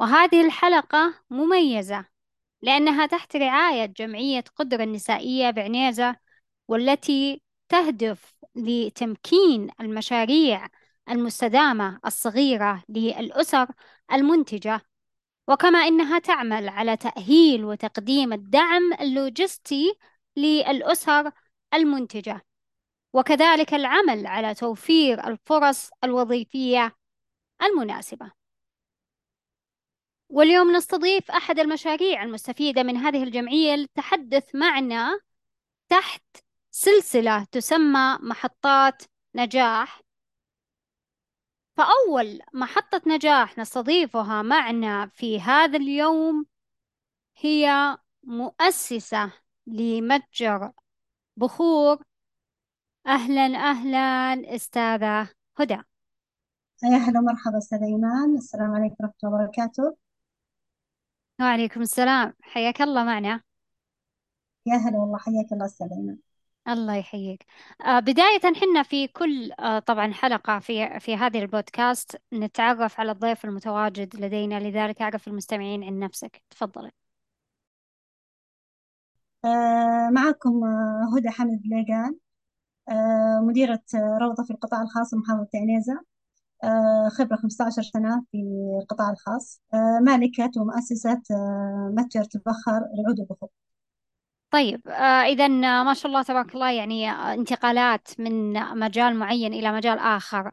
وهذه الحلقة مميزة لأنها تحت رعاية جمعية قدرة النسائية بعنيزة والتي تهدف لتمكين المشاريع المستدامة الصغيرة للأسر المنتجة وكما إنها تعمل على تأهيل وتقديم الدعم اللوجستي للأسر المنتجة وكذلك العمل على توفير الفرص الوظيفية المناسبة. واليوم نستضيف أحد المشاريع المستفيدة من هذه الجمعية للتحدث معنا تحت سلسلة تسمى محطات نجاح. فأول محطة نجاح نستضيفها معنا في هذا اليوم هي مؤسسة لمتجر بخور. أهلا أهلا أستاذة هدى. يا هلا مرحبا أستاذ إيمان. السلام عليكم ورحمة الله وبركاته. وعليكم السلام. حياك الله معنا. يا هلا والله حياك الله أستاذ الله يحييك. آه، بداية حنا في كل آه، طبعا حلقة في في هذه البودكاست نتعرف على الضيف المتواجد لدينا لذلك أعرف المستمعين عن نفسك. تفضلي. آه معكم آه هدى حمد ليقان آه مديرة آه، روضة في القطاع الخاص بمحافظة عنيزة خبرة 15 سنة في القطاع الخاص. آه مالكة ومؤسسة آه متجر تبخر العود والبخور. طيب آه، إذا آه، ما شاء الله تبارك الله يعني آه، انتقالات من مجال معين إلى مجال آخر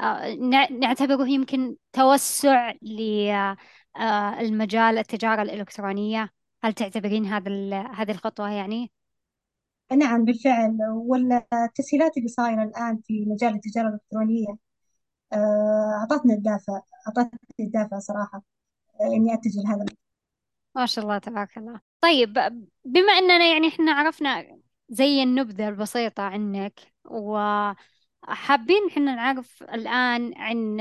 آه، نع- نعتبره يمكن توسع للمجال التجارة الإلكترونية؟ هل تعتبرين هذا هذه الخطوة يعني؟ نعم بالفعل. والتسهيلات اللي صايرة الآن في مجال التجارة الإلكترونية آه أعطتنا الدافع أعطتني الدافع صراحة آه إني أتجه لهذا. ما شاء الله تبارك الله. طيب بما أننا يعني إحنا عرفنا زي النبذة البسيطة عنك وحابين إحنا نعرف الآن عن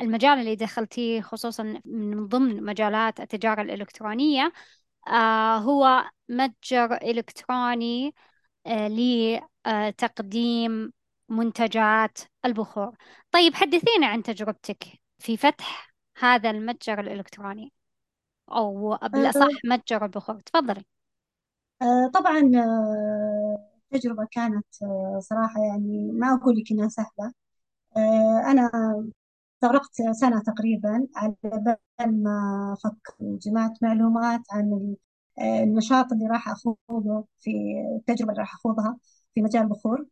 المجال اللي دخلتيه خصوصا من ضمن مجالات التجارة الإلكترونية آه هو متجر إلكتروني آه لتقديم منتجات البخور. طيب حدثينا عن تجربتك في فتح هذا المتجر الإلكتروني أو بالأصح آه متجر البخور. تفضلي. آه، طبعا آه، التجربة كانت آه، صراحة يعني ما أقول لك إنها سهلة. أنا استغرقت سنة تقريبا على بال ما أفكر وجمعت معلومات عن ال- النشاط اللي راح أخوضه في التجربة اللي راح أخوضها في مجال البخور.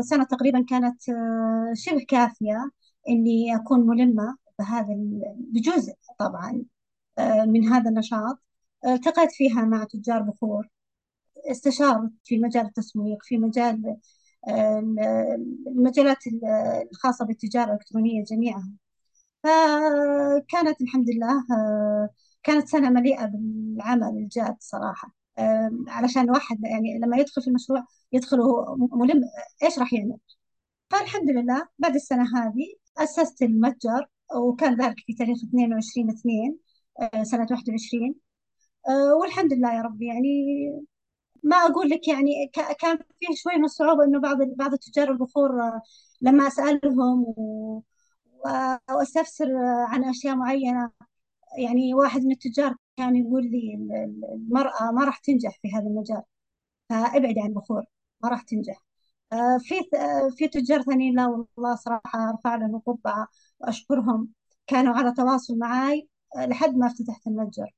سنة تقريبا كانت آه، شبه كافية إني أكون ملمة بهذا بجزء طبعا آه، من هذا النشاط. آه، التقيت فيها مع تجار بخور استشار في مجال التسويق في مجال آه، المجالات الخاصة بالتجارة الإلكترونية جميعها فكانت الحمد لله آه، كانت سنة مليئة بالعمل الجاد صراحة. آه، علشان الواحد يعني لما يدخل في المشروع يدخل وهو ملم إيش راح يعمل؟ فالحمد لله بعد السنة هذه أسست المتجر وكان ذلك في تاريخ 22 2 سنة 21 آه، والحمد لله يا رب يعني ما أقول لك يعني كان فيه شوي من الصعوبة إنه بعض بعض التجار البخور آه، لما أسألهم و- و- وأستفسر آه، عن أشياء معينة يعني واحد من التجار كان يقول لي ال- ال- المرأة ما راح تنجح في هذا المجال. فابعدي عن البخور ما راح تنجح. آه، في آه، في تجار ثانيين لا والله صراحة أرفع لهم القبعة وأشكرهم كانوا على تواصل معي آه، لحد ما افتتحت المتجر.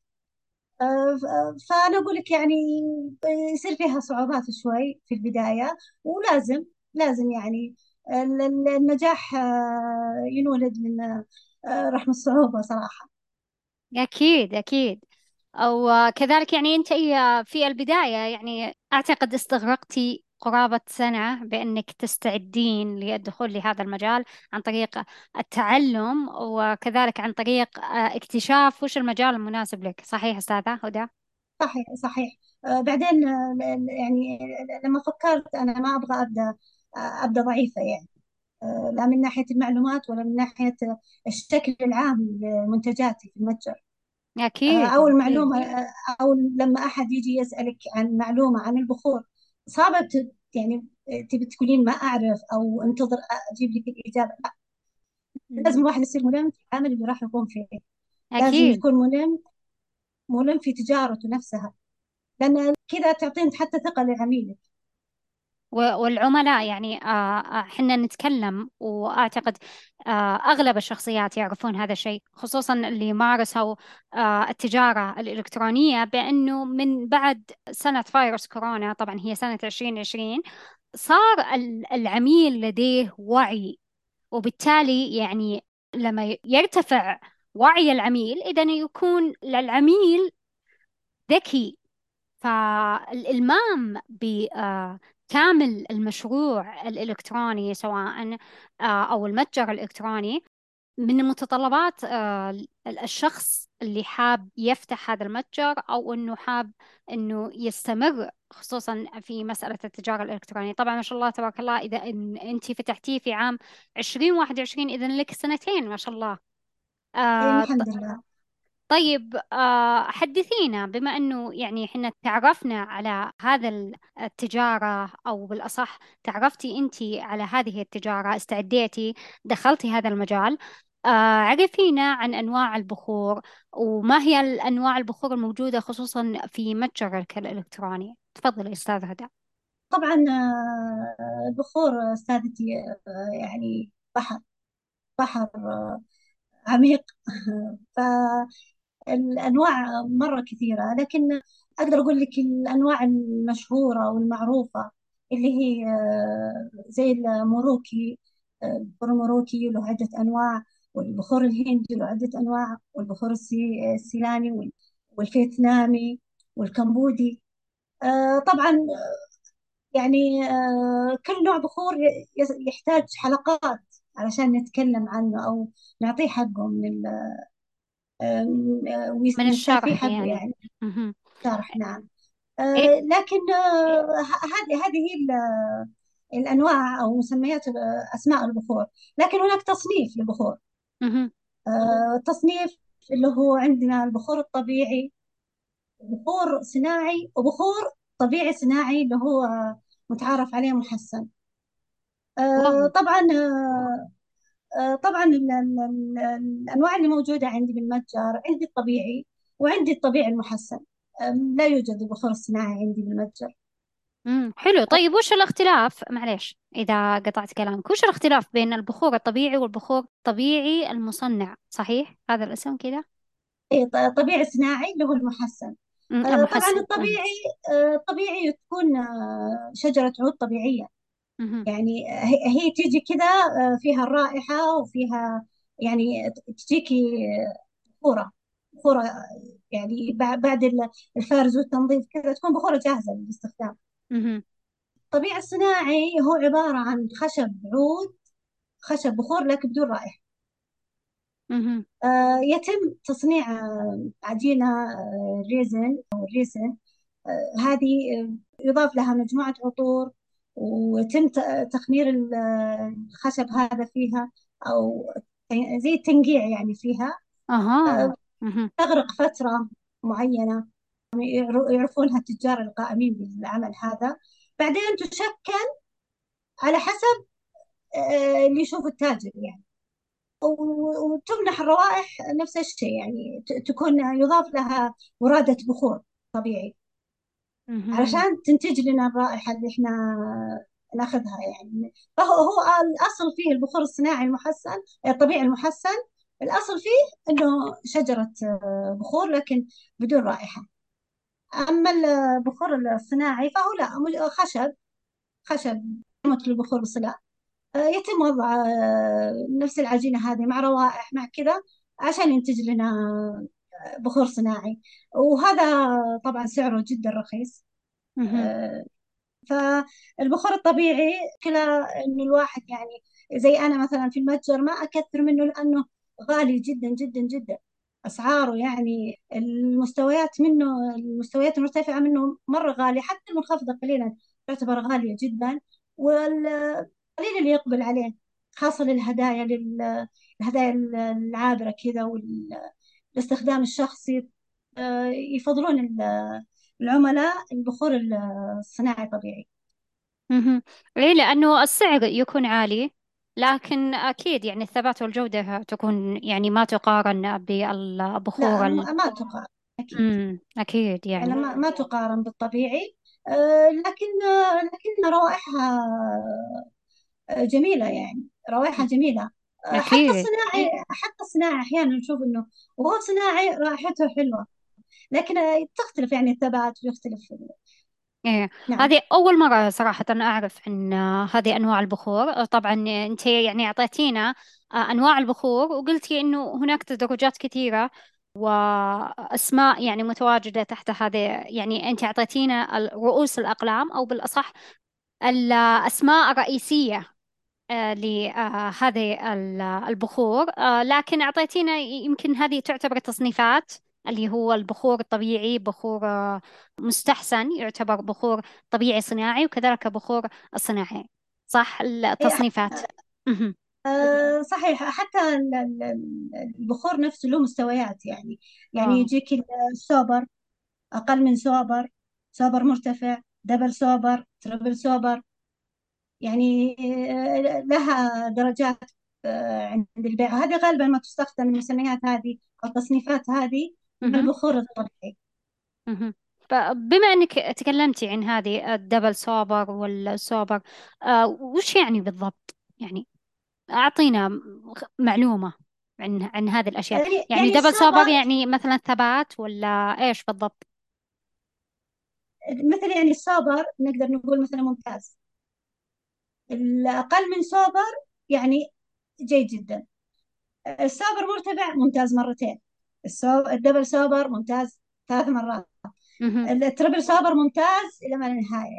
فأنا أقول لك يعني يصير فيها صعوبات شوي في البداية ولازم لازم يعني ال- ال- النجاح ينولد من رحم الصعوبة صراحة. أكيد أكيد. أو كذلك يعني أنت في البداية يعني أعتقد استغرقتي قرابة سنة بأنك تستعدين للدخول لهذا المجال عن طريق التعلم وكذلك عن طريق آه، اكتشاف وش المجال المناسب لك. صحيح أستاذة هدى؟ صحيح صحيح. آه، بعدين آه، يعني لما فكرت أنا ما أبغى أبدأ أبدأ ضعيفة يعني. لا من ناحية المعلومات ولا من ناحية الشكل العام لمنتجاتي في المتجر. أكيد أو أكيد. المعلومة أو لما أحد يجي يسألك عن معلومة عن البخور صعبة ت- يعني تبي تقولين ما أعرف أو أنتظر أجيب لك الإجابة. لا. لازم. الواحد يصير ملم في العمل اللي راح يقوم فيه. لازم أكيد. يكون ملم ملم في تجارته نفسها. لأن كذا تعطين حتى ثقة لعميلك. والعملاء يعني آه، آه، إحنا نتكلم وأعتقد آه، أغلب الشخصيات يعرفون هذا الشيء خصوصا اللي مارسوا آه، التجارة الإلكترونية بأنه من بعد سنة فيروس كورونا طبعا هي سنة 2020 صار ال- العميل لديه وعي وبالتالي يعني لما يرتفع وعي العميل إذا يكون للعميل ذكي. فالإلمام بكامل المشروع الإلكتروني سواء آه، أو المتجر الإلكتروني من متطلبات آه، الشخص اللي حاب يفتح هذا المتجر أو إنه حاب إنه يستمر خصوصا في مسألة التجارة الإلكترونية. طبعا ما شاء الله تبارك الله إذا إن أنت فتحتيه في عام 2021 إذا لك سنتين ما شاء الله. آه، الحمد لله. طيب آه، حدثينا بما أنه يعني إحنا تعرفنا على هذا ال- التجارة أو بالأصح تعرفتي أنت على هذه التجارة استعديتي دخلتي هذا المجال آه، عرفينا عن أنواع البخور وما هي أنواع البخور الموجودة خصوصا في متجرك الإلكتروني؟ تفضلي أستاذ هدى. طبعا آه، البخور أستاذتي يعني بحر بحر عميق. فالأنواع مرة كثيرة لكن أقدر أقول لك الأنواع المشهورة والمعروفة اللي هي آه، زي الموروكي آه، البخور الموروكي له عدة أنواع والبخور الهندي له عدة أنواع والبخور السي- السيلاني وال- والفيتنامي والكمبودي. آه، طبعا يعني كل نوع بخور يحتاج حلقات علشان نتكلم عنه أو نعطيه حقه من من ونستفيه الشرح يعني. يعني. شرح نعم. إيه. آه، لكن آه، هذه هذه هي ال- الأنواع أو مسميات آه، أسماء البخور. لكن هناك تصنيف للبخور. آه، التصنيف اللي هو عندنا البخور الطبيعي بخور صناعي وبخور طبيعي صناعي اللي هو متعارف عليه محسن. آه، طبعا آه، آه، طبعا ال- ال- ال- الأنواع اللي موجودة عندي بالمتجر عندي الطبيعي وعندي الطبيعي المحسن. لا يوجد البخور الصناعي عندي بالمتجر. امم حلو. طيب وش الاختلاف؟ معليش إذا قطعت كلامك وش الاختلاف بين البخور الطبيعي والبخور الطبيعي المصنع؟ صحيح؟ هذا الاسم كذا؟ إيه، طبيعي صناعي اللي هو المحسن. آه، طبعا المحسن. امم الطبيعي آه، الطبيعي تكون آه، شجرة عود طبيعية. يعني هي تيجي كذا آه، فيها الرائحة وفيها يعني تجيكي بخورة بخورة يعني بع- بعد ال- الفرز والتنظيف كذا تكون بخورة جاهزة للاستخدام. الطبيعي الصناعي هو عبارة عن خشب عود خشب بخور لكن بدون رائحة. آه، يتم تصنيع آه، عجينة ريزن أو الريزن آه، هذه يضاف لها مجموعة عطور ويتم تخمير ال- الخشب هذا فيها أو زي التنقيع يعني فيها. أها. آه، تغرق فترة معينة. يعر- يعرفونها التجار القائمين بالعمل هذا. بعدين تشكل على حسب آه، اللي يشوفه التاجر يعني. وتمنح الروائح نفس الشيء يعني تكون يضاف لها ورادة بخور طبيعي. علشان تنتج لنا الرائحة اللي إحنا ناخذها يعني. فهو هو الأصل فيه البخور الصناعي المحسن الطبيعي المحسن. الأصل فيه إنه شجرة آه، بخور لكن بدون رائحة. أما البخور الصناعي فهو لا خشب خشب مثل البخور بالصلاه آه، يتم وضع آه، نفس العجينة هذه مع روائح مع كذا عشان ينتج لنا بخور صناعي. وهذا طبعا سعره جدا رخيص. آه، فالبخور الطبيعي كلا إنه الواحد يعني زي أنا مثلا في المتجر ما أكثر منه لأنه غالي جدا جدا جدا. أسعاره يعني المستويات منه المستويات المرتفعة منه مرة غالية حتى المنخفضة قليلا تعتبر غالية جدا. والقليل اللي يقبل عليه خاصة للهدايا للهدايا العابرة كذا والاستخدام الشخصي آه، يفضلون ال- العملاء البخور الصناعي طبيعي مهم. إيه لأنه السعر يكون عالي لكن أكيد يعني الثبات والجودة تكون يعني ما تقارن بالبخور لا ال... ما تقارن أكيد. أكيد يعني يعني ما ما تقارن بالطبيعي آه، لكن آه، لكن روائحها جميلة يعني روائحها جميلة آه، حتى أكيد. الصناعي حتى الصناعي أحيانا نشوف إنه وهو صناعي رائحته حلوة. لكن آه، تختلف يعني الثبات ويختلف إيه. نعم. هذه أول مرة صراحة أنا أعرف عن هذه أنواع البخور. طبعا أنت يعني أعطيتينا أنواع البخور وقلتي أنه هناك تدرجات كثيرة وأسماء يعني متواجدة تحت هذه يعني أنت أعطيتينا ال- رؤوس الأقلام أو بالأصح الأسماء الرئيسية. آه، لهذه ال- البخور. آه، لكن أعطيتينا يمكن هذه تعتبر تصنيفات اللي هو البخور الطبيعي بخور آه، مستحسن يعتبر بخور طبيعي صناعي وكذلك بخور الصناعي. صح إيه، التصنيفات مهم. آه، صحيح. حتى ال- ال- البخور نفسه له مستويات يعني يعني آه. يجيك السوبر أقل من super super مرتفع double super triple super. يعني آه، لها درجات آه، عند البيع. هذه غالبا ما تستخدم المسميات هذه أو التصنيفات هذه مهم. البخور الطبيعي. فبما أنك تكلمتي عن هذه ال double super وال super آه، وش يعني بالضبط؟ يعني أعطينا معلومة عن عن هذه الأشياء. يعني يعني يعني double super يعني مثلا ثبات ولا إيش بالضبط؟ مثل يعني السوبر نقدر نقول مثلا ممتاز. الأقل من سوبر يعني جيد جدا. السوبر مرتفع ممتاز مرتين. ال su... ال double super ممتاز ثلاث مرات. ال triple super ممتاز إلى ما لا نهاية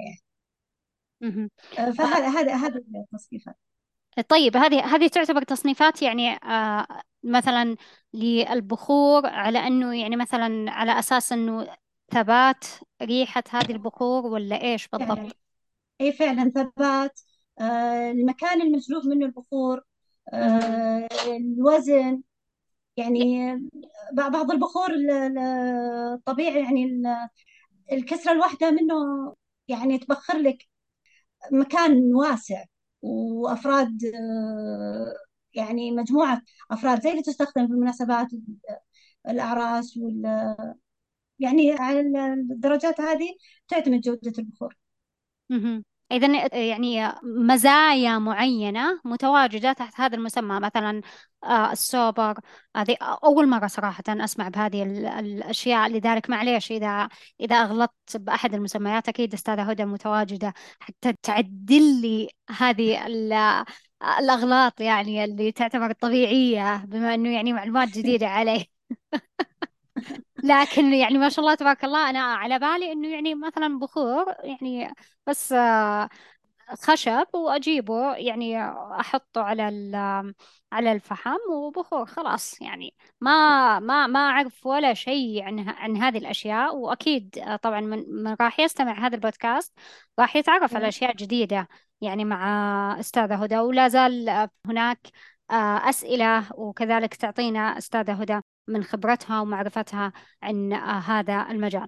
يعني. آه، فهذا هذا هذا التصنيفات. طيب هذه هذه تعتبر تصنيفات يعني آه مثلا للبخور على أنه يعني مثلا على أساس أنه ثبات ريحة هذه البخور ولا إيش فعلا. بالضبط أي فعلا ثبات. آه، المكان المجلوب منه البخور. آه، الوزن يعني بعض البخور ال- ال- الطبيعي يعني ال- الكسرة الواحدة منه يعني تبخر لك مكان واسع وأفراد آه، يعني مجموعة أفراد زي اللي تستخدم في المناسبات الأعراس وال يعني على الدرجات هذه تعتمد جودة البخور. إذا يعني مزايا معينة متواجدة تحت هذا المسمى مثلا آه، السوبر. هذه أول مرة صراحة أسمع بهذه ال- الأشياء لذلك معليش إذا إذا أغلطت بأحد المسميات أكيد أستاذة هدى متواجدة حتى تعدل لي هذه ال- الأغلاط يعني اللي تعتبر طبيعية بما أنه يعني معلومات جديدة علي. لكن يعني ما شاء الله تبارك الله أنا على بالي إنه يعني مثلا بخور يعني بس آه، خشب وأجيبه يعني أحطه على على الفحم وبخور خلاص. يعني ما ما ما أعرف ولا شيء عن عن هذه الأشياء. وأكيد آه، طبعا من, من راح يستمع هذا البودكاست راح يتعرف على أشياء جديدة يعني مع أستاذة هدى. ولا زال آه، هناك أسئلة وكذلك تعطينا أستاذة هدى. من خبرتها ومعرفتها عن آه، هذا المجال.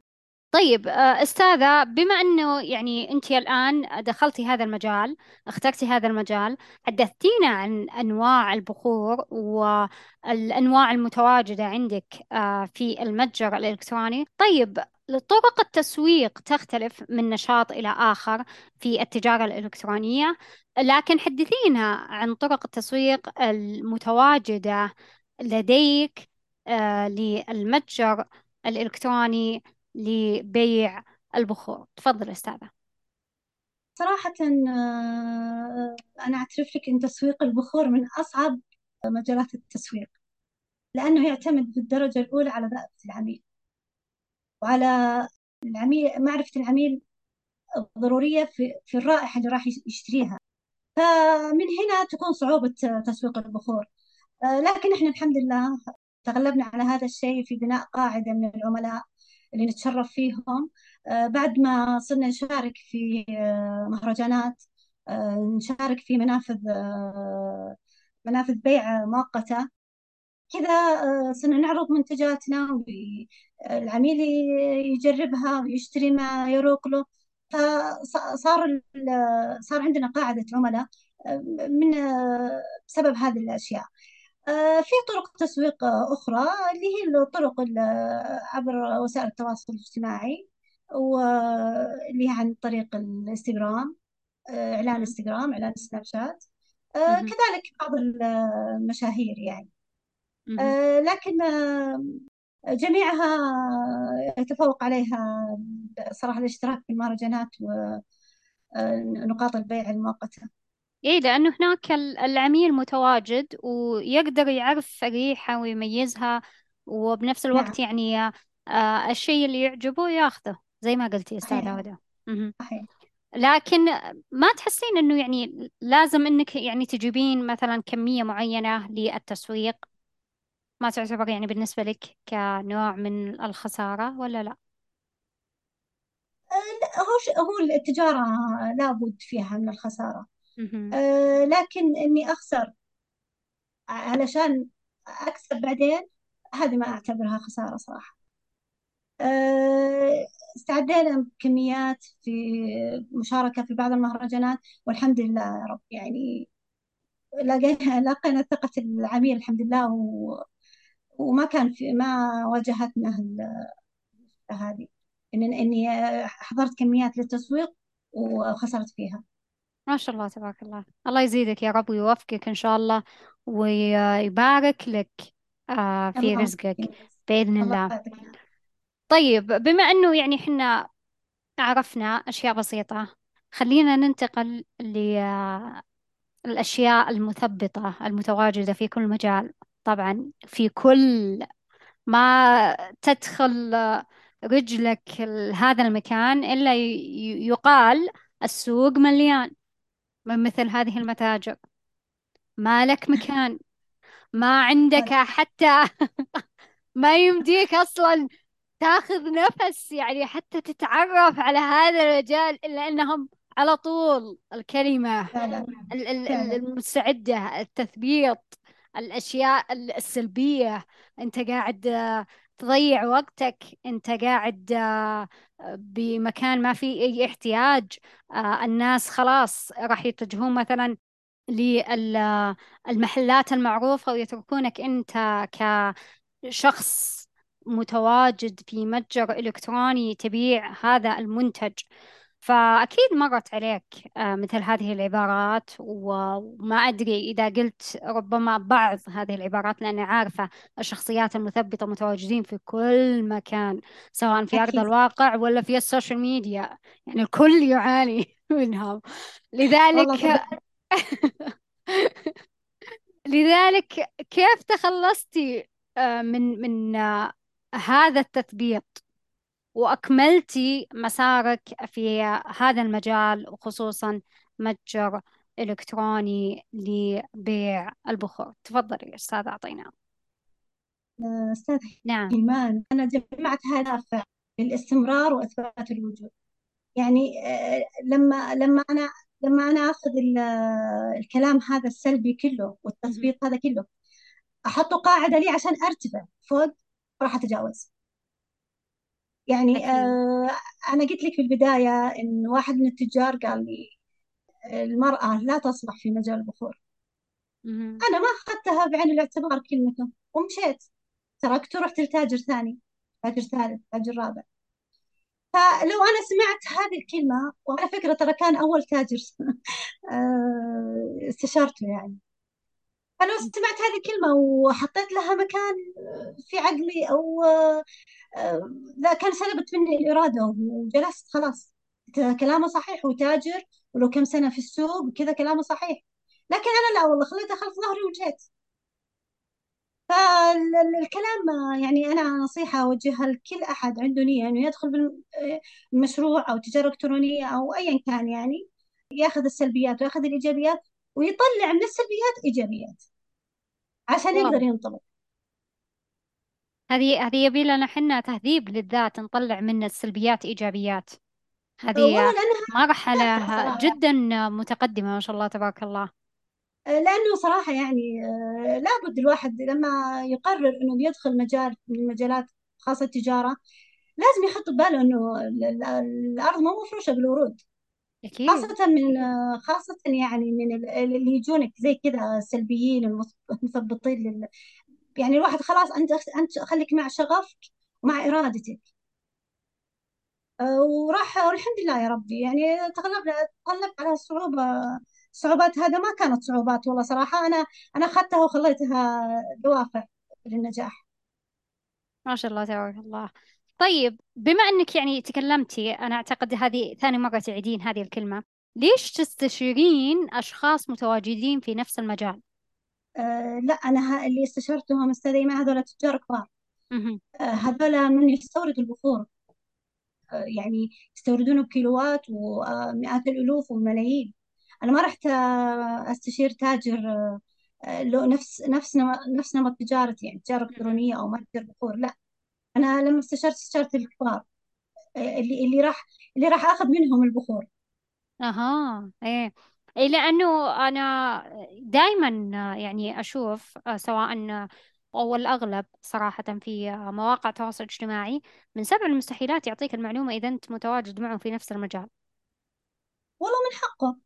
طيب آه، أستاذة بما أنه يعني أنت الآن دخلتي هذا المجال اخترتي هذا المجال حدثتينا عن أنواع البخور والأنواع المتواجدة عندك آه، في المتجر الإلكتروني. طيب طرق التسويق تختلف من نشاط إلى آخر في التجارة الإلكترونية لكن حدثينا عن طرق التسويق المتواجدة لديك للمتجر الإلكتروني لبيع البخور. تفضل أستاذة. صراحة آه، أنا أعترف لك أن تسويق البخور من أصعب مجالات التسويق لأنه يعتمد بالدرجة الأولى على رغبة العميل. وعلى العميل معرفة العميل ضرورية في, في الرائحة اللي راح يشتريها. فمن هنا تكون صعوبة تسويق البخور. آه، لكن إحنا الحمد لله تغلبنا على هذا الشيء في بناء قاعدة من العملاء اللي نتشرف فيهم. آه، بعد ما صرنا نشارك في آه، مهرجانات نشارك في منافذ منافذ بيع مؤقتة. كذا صرنا نعرض منتجاتنا والعميل يجربها ويشتري ما يروق له. فصار صار عندنا قاعدة عملاء من بسبب هذه الأشياء. في طرق تسويق أخرى اللي هي الطرق عبر وسائل التواصل الاجتماعي واللي هي عن طريق الإنستغرام إعلان إنستغرام إعلان سناب شات كذلك بعض المشاهير يعني. لكن جميعها يتفوق عليها صراحة الاشتراك في المهرجانات ونقاط البيع المؤقتة. إيه لأنه هناك العميل متواجد ويقدر يعرف ريحة ويميزها وبنفس الوقت نعم يعني آه الشيء اللي يعجبه ياخذه زي ما قلتي أستاذة صحيح. هدى مهم. صحيح. لكن ما تحسين إنه يعني لازم إنك يعني تجيبين مثلا كمية معينة للتسويق؟ ما تعتبر يعني بالنسبة لك كنوع من الخسارة ولا لا؟ هو ش- هو التجارة لابد فيها من الخسارة. أه لكن إني أخسر علشان أكسب بعدين هذه ما أعتبرها خسارة صراحة. أه استعدينا بكميات في مشاركة في بعض المهرجانات والحمد لله يا رب يعني لقينا لقينا ثقة العميل الحمد لله و... وما كان في ما واجهتنا هذه. إن إني حضرت كميات للتسويق وخسرت فيها. ما شاء الله تبارك الله الله يزيدك يا رب ويوفقك إن شاء الله ويبارك لك آه، في اللهم رزقك. بإذن الله الله يعطيك العافية. طيب بما أنه يعني إحنا عرفنا أشياء بسيطة خلينا ننتقل للأشياء المثبطة المتواجدة في كل مجال طبعا في كل ما تدخل رجلك هذا المكان إلا ي- يقال السوق مليان من مثل هذه المتاجر. ما لك مكان. ما عندك هذا حتى ما يمديك أصلا تاخذ نفس يعني حتى تتعرف على هذا المجال إلا أنهم على طول الكلمة فعلا ال- ال- ال- فعلا. المستعدة التثبيط الأشياء السلبية. أنت قاعد تضيع وقتك. أنت قاعد آه، بمكان ما فيه أي احتياج آه، الناس خلاص راح يتجهون مثلا للمحلات المعروفة ويتركونك أنت كشخص متواجد في متجر إلكتروني تبيع هذا المنتج. فأكيد مرت عليك آه، مثل هذه العبارات وما أدري إذا قلت ربما بعض هذه العبارات لأني عارفة الشخصيات المثبتة متواجدين في كل مكان سواء في أرض الواقع ولا في السوشيال ميديا يعني الكل يعاني منهم. لذلك لذلك كيف تخلصتي آه، من من آه، هذا التثبيط وأكملتي مسارك في هذا المجال وخصوصا متجر إلكتروني لبيع البخور. تفضلي يا أستاذ أعطينا آه، أستاذ نعم. إيمان أنا جمعت هدف للاستمرار وإثبات الوجود. يعني آه، لما لما أنا لما أنا أخذ آه، الكلام هذا السلبي كله. والتثبيط هذا كله أحطه قاعدة لي عشان أرتفع فوق راح أتجاوز. يعني آه، أنا قلت لك في البداية إن واحد من التجار قال لي المرأة لا تصلح في مجال البخور. مهم. أنا ما أخذتها بعين الاعتبار كلمته ومشيت. تركته ورحت لتاجر ثاني تاجر ثالث تاجر رابع. فلو أنا سمعت هذه الكلمة وعلى فكرة ترى كان أول تاجر آه، استشارته يعني. فلو سمعت هذه الكلمة وحطيت لها مكان في عقلي أو آه، آه، لا كان سلبت مني الإرادة وجلست خلاص. كلامه صحيح وتاجر ولو كم سنة في السوق كذا كلامه صحيح. لكن أنا لا والله خليته خلف ظهري وجيت فال الكلام آه، يعني أنا نصيحة أوجهها لكل أحد عنده نية إنه يدخل بالمشروع أو تجارة إلكترونية أو أيا كان يعني ياخذ السلبيات وياخذ الإيجابيات ويطلع من السلبيات إيجابيات. عشان واو يقدر ينطلق. هذه هذه يبي لنا حنا تهذيب للذات نطلع من السلبيات إيجابيات. والله هذه لأنها مرحلة صراحة. جدا متقدمة ما شاء الله تبارك الله. لأنه صراحة يعني آه، لابد الواحد لما يقرر إنه بيدخل مجال من المجالات خاصة التجارة لازم يحط بباله إنه ال- ال- الأرض مو مفروشة بالورود. أكيد. خاصة من خاصة يعني من ال- اللي يجونك زي كذا السلبيين المث- المثبطين لل... يعني الواحد خلاص أنت أنت خليك مع شغفك ومع إرادتك. وراح والحمد لله يا ربي. يعني تغلب تغلبت على الصعوبة الصعوبات هذا ما كانت صعوبات والله صراحة. أنا أنا أخذتها وخليتها دوافع للنجاح. ما شاء الله تبارك الله. طيب بما أنك يعني تكلمتي أنا أعتقد هذه ثاني مرة تعيدين هذه الكلمة ليش تستشيرين أشخاص متواجدين في نفس المجال؟ أه لا أنا ها اللي استشرتهم أستاذ إيمان هذول تجار كبار. أه هذول من يستورد البخور أه يعني يستوردونه بكيلوات ومئات الألوف وملايين أنا ما رحت آه، أستشير تاجر آه، آه، له نفس نفس نمط تجارتي يعني تجارة مهم. إلكترونية أو متجر بخور لا أنا لما استشرت استشرت الكبار اللي اللي راح اللي راح آخذ منهم البخور. أها إيه. إيه لأنه أنا دائما يعني أشوف سواء أو الأغلب صراحة في مواقع التواصل الاجتماعي من سبع المستحيلات يعطيك المعلومة إذا أنت متواجد معه في نفس المجال. والله من حقه.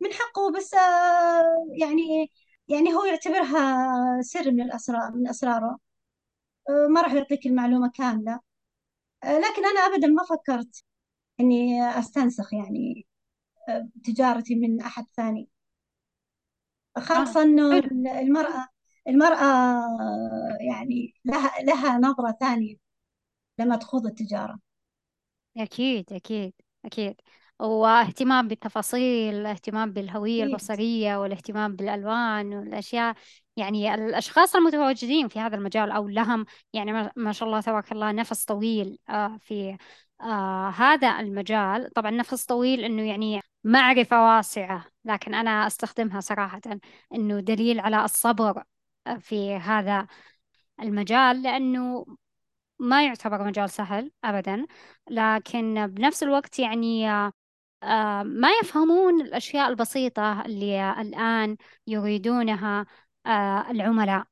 من حقه بس آه، يعني يعني هو يعتبرها سر من الأسرار من أسراره. آه، ما راح يعطيك المعلومة كاملة. آه، لكن أنا ابدا ما فكرت إني أستنسخ يعني آه، تجارتي من أحد ثاني. خاصة حلو. المرأة المرأة يعني لها لها نظرة ثانية لما تخوض التجارة. أكيد أكيد أكيد. واهتمام بالتفاصيل الاهتمام بالهوية أكيد. البصرية والاهتمام بالألوان والأشياء يعني الأشخاص المتواجدين في هذا المجال أو لهم يعني ما شاء الله تبارك الله نفس طويل آه، في آه، هذا المجال. طبعا نفس طويل إنه يعني معرفة واسعة لكن أنا أستخدمها صراحة إنه دليل على الصبر آه، في هذا المجال لأنه ما يعتبر مجال سهل أبدا. لكن بنفس الوقت يعني ما يفهمون الأشياء البسيطة اللي الآن يريدونها آه، العملاء.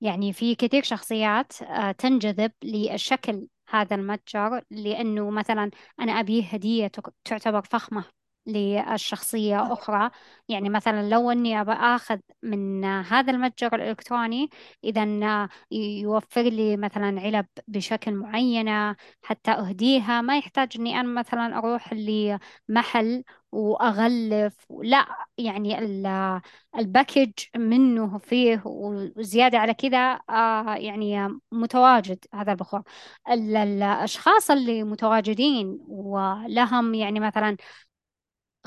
يعني في كثير شخصيات آه، تنجذب للشكل هذا المتجر لأنه مثلا أنا أبيه هدية تعتبر فخمة. للشخصية أخرى. يعني مثلا لو أني آخذ من هذا المتجر الإلكتروني إذا يوفر لي مثلا علب بشكل معينة حتى أهديها. ما يحتاج إني أنا مثلا أروح لمحل وأغلف. لا يعني ال- الباكج منه فيه وزيادة على كذا آه يعني متواجد. هذا البخور. ال- الأشخاص اللي متواجدين ولهم يعني مثلا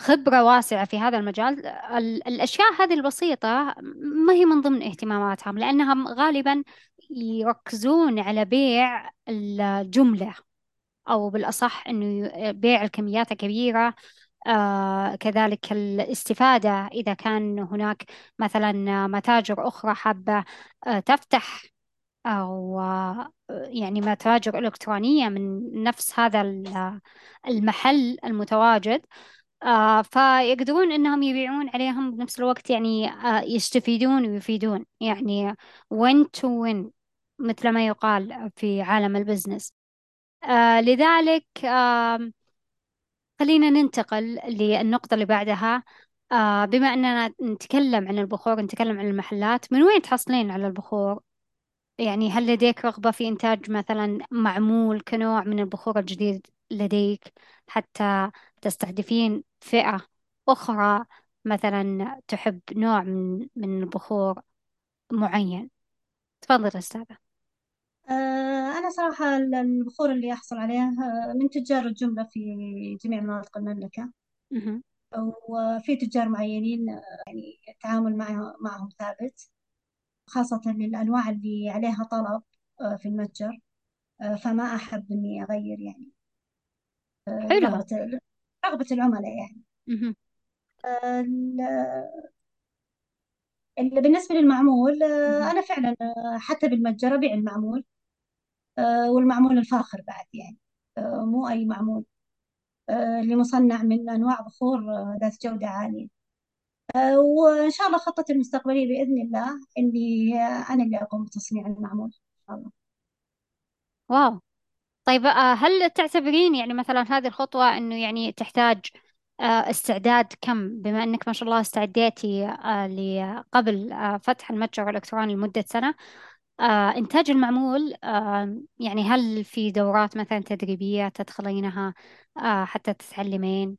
خبرة واسعة في هذا المجال. ال- الأشياء هذه البسيطة ما هي من ضمن اهتماماتهم لأنهم غالبا يركزون على بيع الجملة أو بالأصح أنه بيع الكميات الكبيرة. آه كذلك الاستفادة إذا كان هناك مثلا متاجر أخرى حابة آه تفتح أو آه يعني متاجر إلكترونية من نفس هذا ال- المحل المتواجد. آه فيقدرون إنهم يبيعون عليهم بنفس الوقت يعني آه يستفيدون ويفيدون. يعني win to win مثل ما يقال في عالم ال business آه لذلك آه خلينا ننتقل للنقطة اللي بعدها. آه بما أننا نتكلم عن البخور نتكلم عن المحلات من وين تحصلين على البخور؟ يعني هل لديك رغبة في إنتاج مثلا معمول كنوع من البخور الجديد لديك؟ حتى تستهدفين فئة أخرى مثلا تحب نوع من من البخور معين؟ تفضل أستاذة. آه، أنا صراحة البخور اللي أحصل عليه آه، من تجار الجملة في جميع مناطق المملكة. مهم. وفي تجار معينين آه، يعني التعامل معه- معهم ثابت خاصة للأنواع اللي عليها طلب في المتجر. فما أحب إني أغير يعني. حلو. رغبة العملاء يعني. مهم. آه، ال- ال- بالنسبة للمعمول آه، مهم. أنا فعلا آه، حتى بالمتجر أبيع المعمول آه، والمعمول الفاخر بعد يعني. آه، مو أي معمول. آه، اللي مصنع من أنواع بخور آه، ذات جودة عالية. آه، وإن شاء الله خطتي المستقبلية بإذن الله إني آه، أنا اللي أقوم بتصنيع المعمول إن شاء الله. واو. طيب آه، هل تعتبرين يعني مثلا هذه الخطوة إنه يعني تحتاج آه، استعداد كم بما إنك ما شاء الله استعديتي آه، قبل فتح المتجر الإلكتروني لمدة سنة إنتاج المعمول يعني هل في دورات مثلا تدريبية تدخلينها حتى تتعلمين؟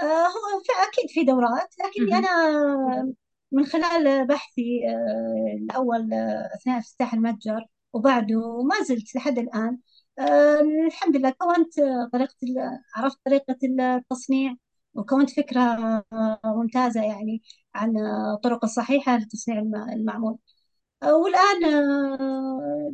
آه، هو في أكيد في دورات لكني مهم. أنا من خلال بحثي آه، الأول آه، أثناء افتتاح المتجر وبعده ما زلت لحد الآن. آه، الحمد لله كونت طريقة عرفت طريقة التصنيع وكونت فكرة ممتازة يعني عن الطرق الصحيحة لتصنيع الم- المعمول. آه، والآن آه،